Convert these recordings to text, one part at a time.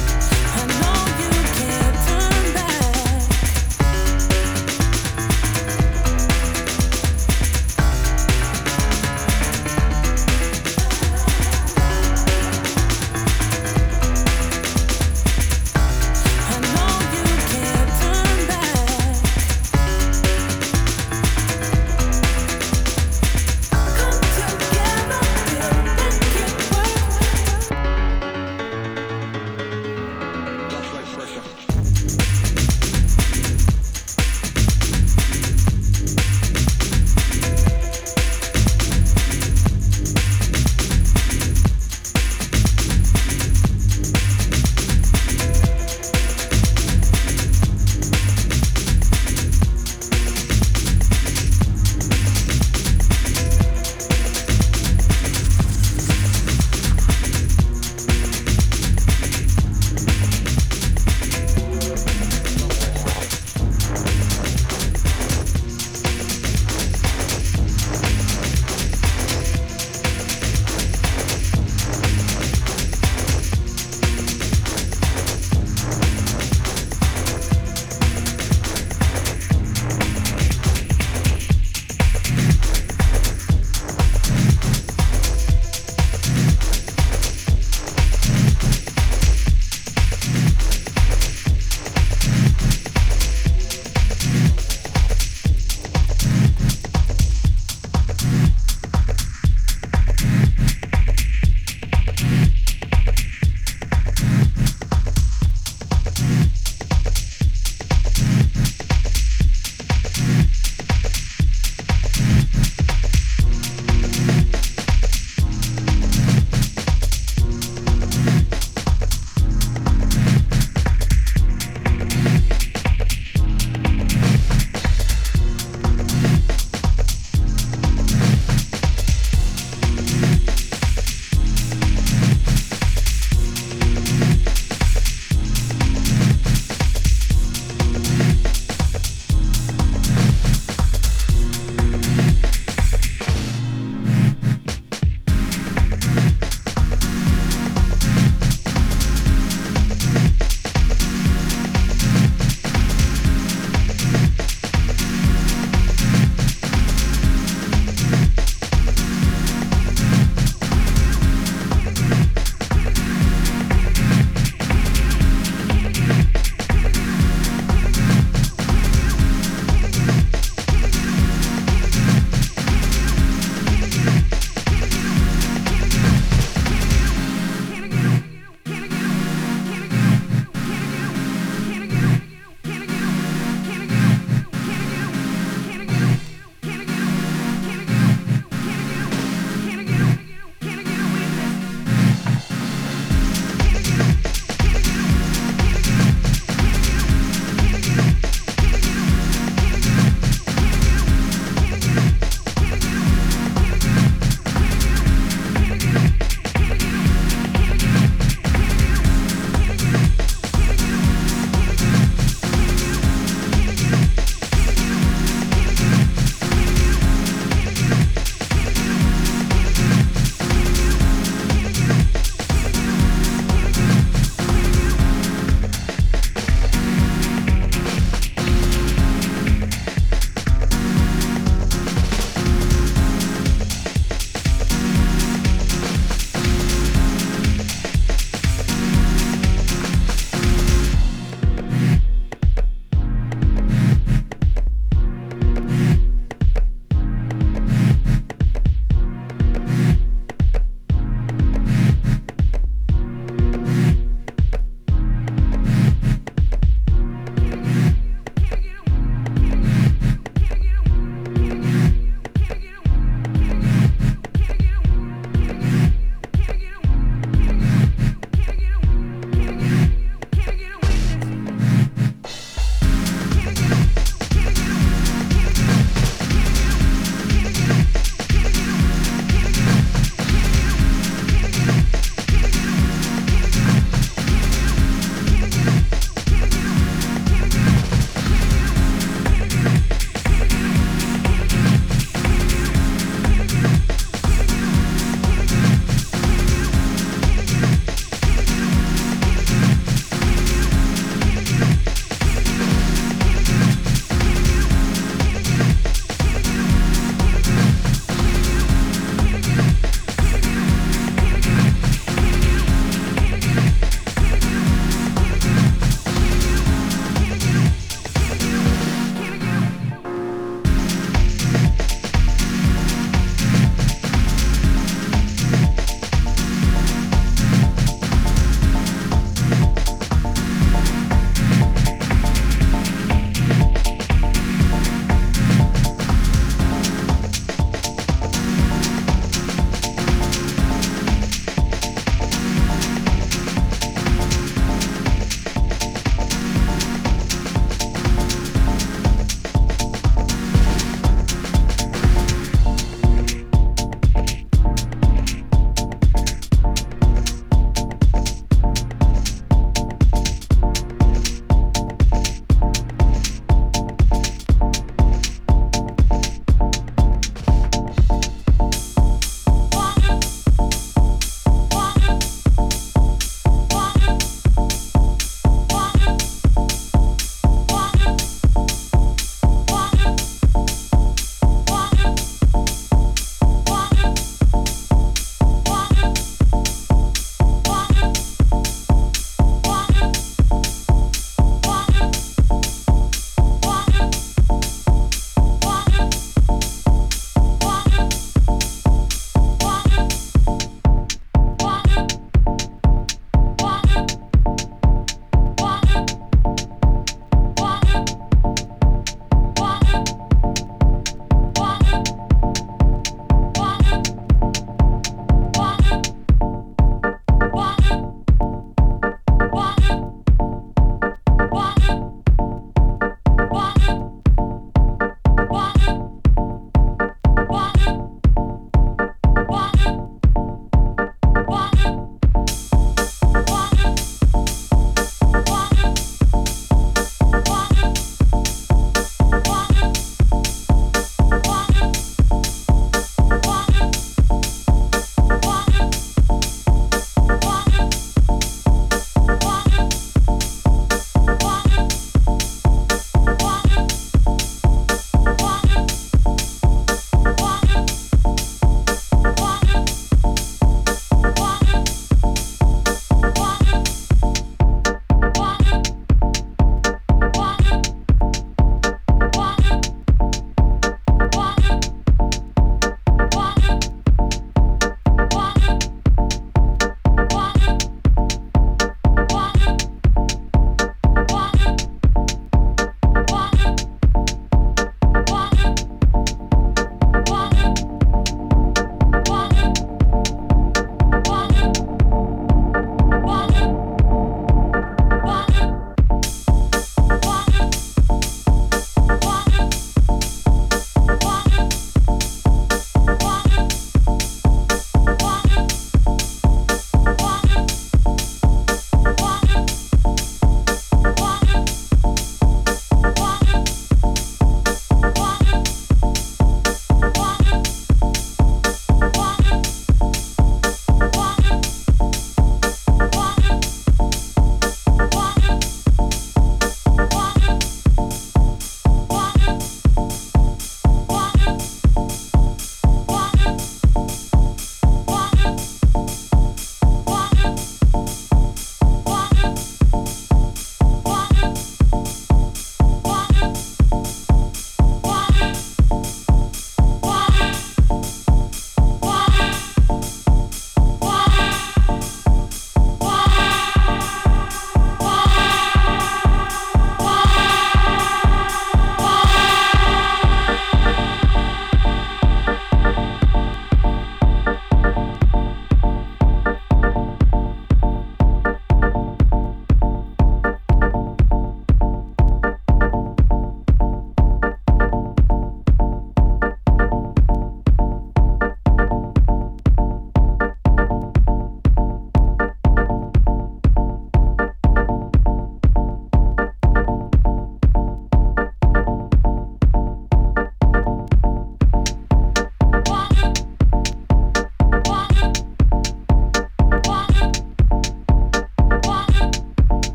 I know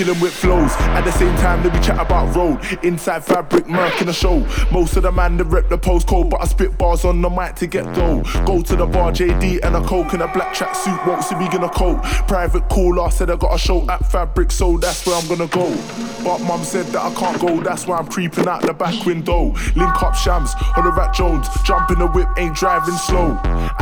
kill them with flows. At the same time, let me chat about road. Inside fabric, murk in the show. Most of the man, that rep the postcode, but I spit bars on the mic to get dough. Go to the bar, JD and a coke in a black track suit, won't see me in a coat. Private caller said I got a show at Fabric, so that's where I'm gonna go. But mum said that I can't go, that's why I'm creeping out the back window. Link up shams, holler rat Jones, jumping the whip, ain't driving slow.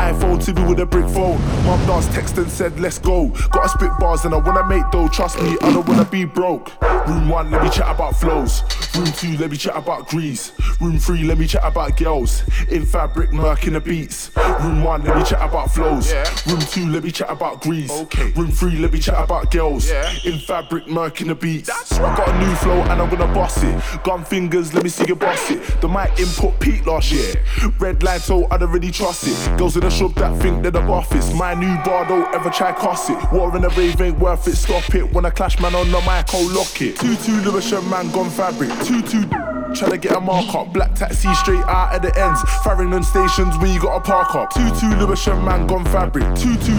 iPhone TV with a brick phone. Mumdance text and said, let's go. Gotta spit bars and I wanna make dough, trust me, I don't wanna be broke. Room one, let me chat about flows. Room two, let me chat about grease. Room three, let me chat about girls. In fabric, murk in the beats. Room one, let me chat about flows. Yeah. Room two, let me chat about grease. Okay. Room three, let me chat about girls. Yeah. In fabric, murk in the beats. That's I got a new flow and I'm gonna boss it. Gun fingers, let me see you boss it. The mic input peak last year. Red line, so I don't really trust it. Girls in the shop that think they're the office. My new bar don't ever try cost it. War in the rave ain't worth it. Stop it. When I clash man on the mic, I'll lock it. Two two Lewisham man gone fabric. Two two. Tryna get a mark up, black taxi straight out at the ends. Farringdon stations where you gotta park up. Two two Lewisham man gone fabric. Two two.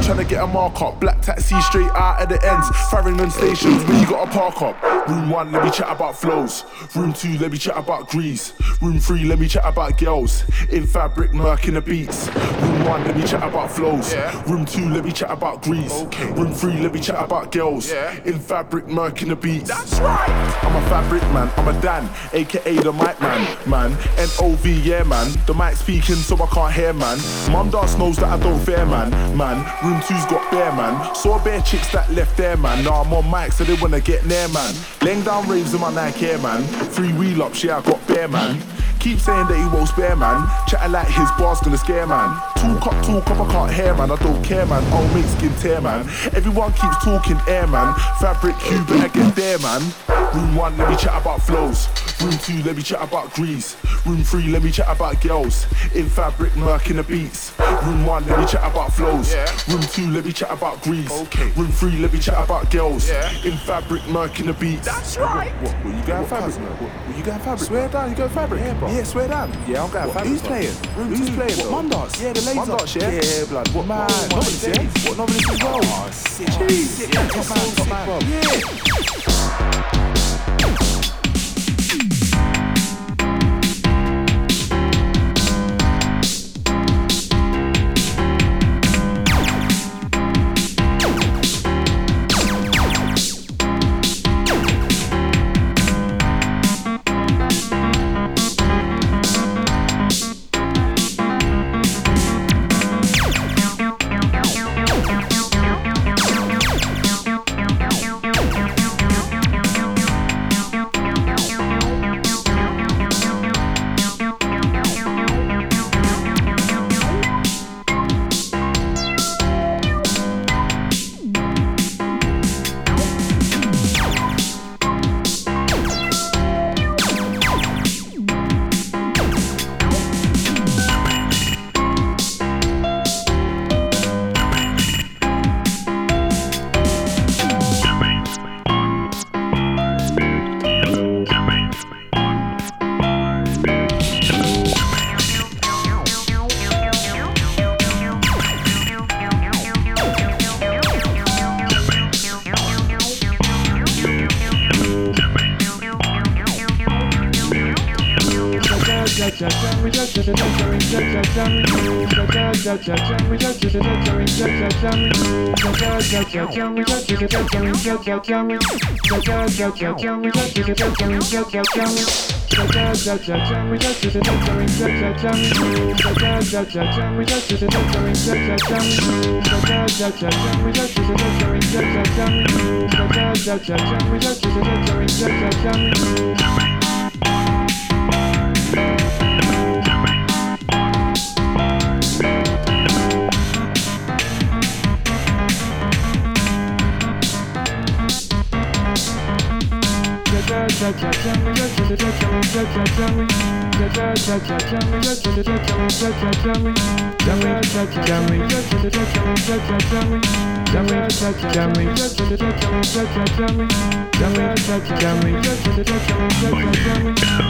Tryna get a mark up, black taxi straight out at the ends. Farringdon stations where you gotta park up. Room one, let me chat about flows. Room two, let me chat about grease. Room three, let me chat about girls. In fabric, murk in the beats. Room one, let me chat about flows. Yeah. Room two, let me chat about grease. Okay. Room three, let me chat about girls. Yeah. In fabric, murk in the beats. That's right. I'm a fabric man, I'm a Dan, aka the mic man, man. N-O-V, yeah man. The mic speaking so I can't hear man. Mumdance knows that I don't fear man, man. Room two's got bear man. Saw bare chicks that left there man. Now I'm on mic so they wanna get near man. Laying down raves in my Nike Air man. Three wheel ups, yeah I got bear man. Keep saying that he won't spare man. Chatting like his bar's gonna scare man. Talk up, talk up, I can't hear man. I don't care man. I'll make skin tear man. Everyone keeps talking air man. Fabric, you better get there man. Room one, let me chat about flows. Room two, let me chat about grease. Room three, let me chat about girls. In fabric, murk in the beats. Room one, let me chat about flows. Yeah. Room two, let me chat about grease. Okay. Room three, let me chat about girls. Yeah. In fabric, murk in the beats. That's right. What, what, you going fabric? What, what, you going fabric? Swear down, you go fabric. Yeah, bro. Yeah, swear down. Yeah, I'm going What, fabric. Who's playing? Room Who's two. playing? What? Mum? Yeah, the laser. Mum yeah? Yeah, blood. What Man, man? novelist, oh, yeah? What novelist as well? Oh, sick. Jeez, Yeah, yeah, top top man, man, top top man. man.